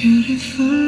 beautiful.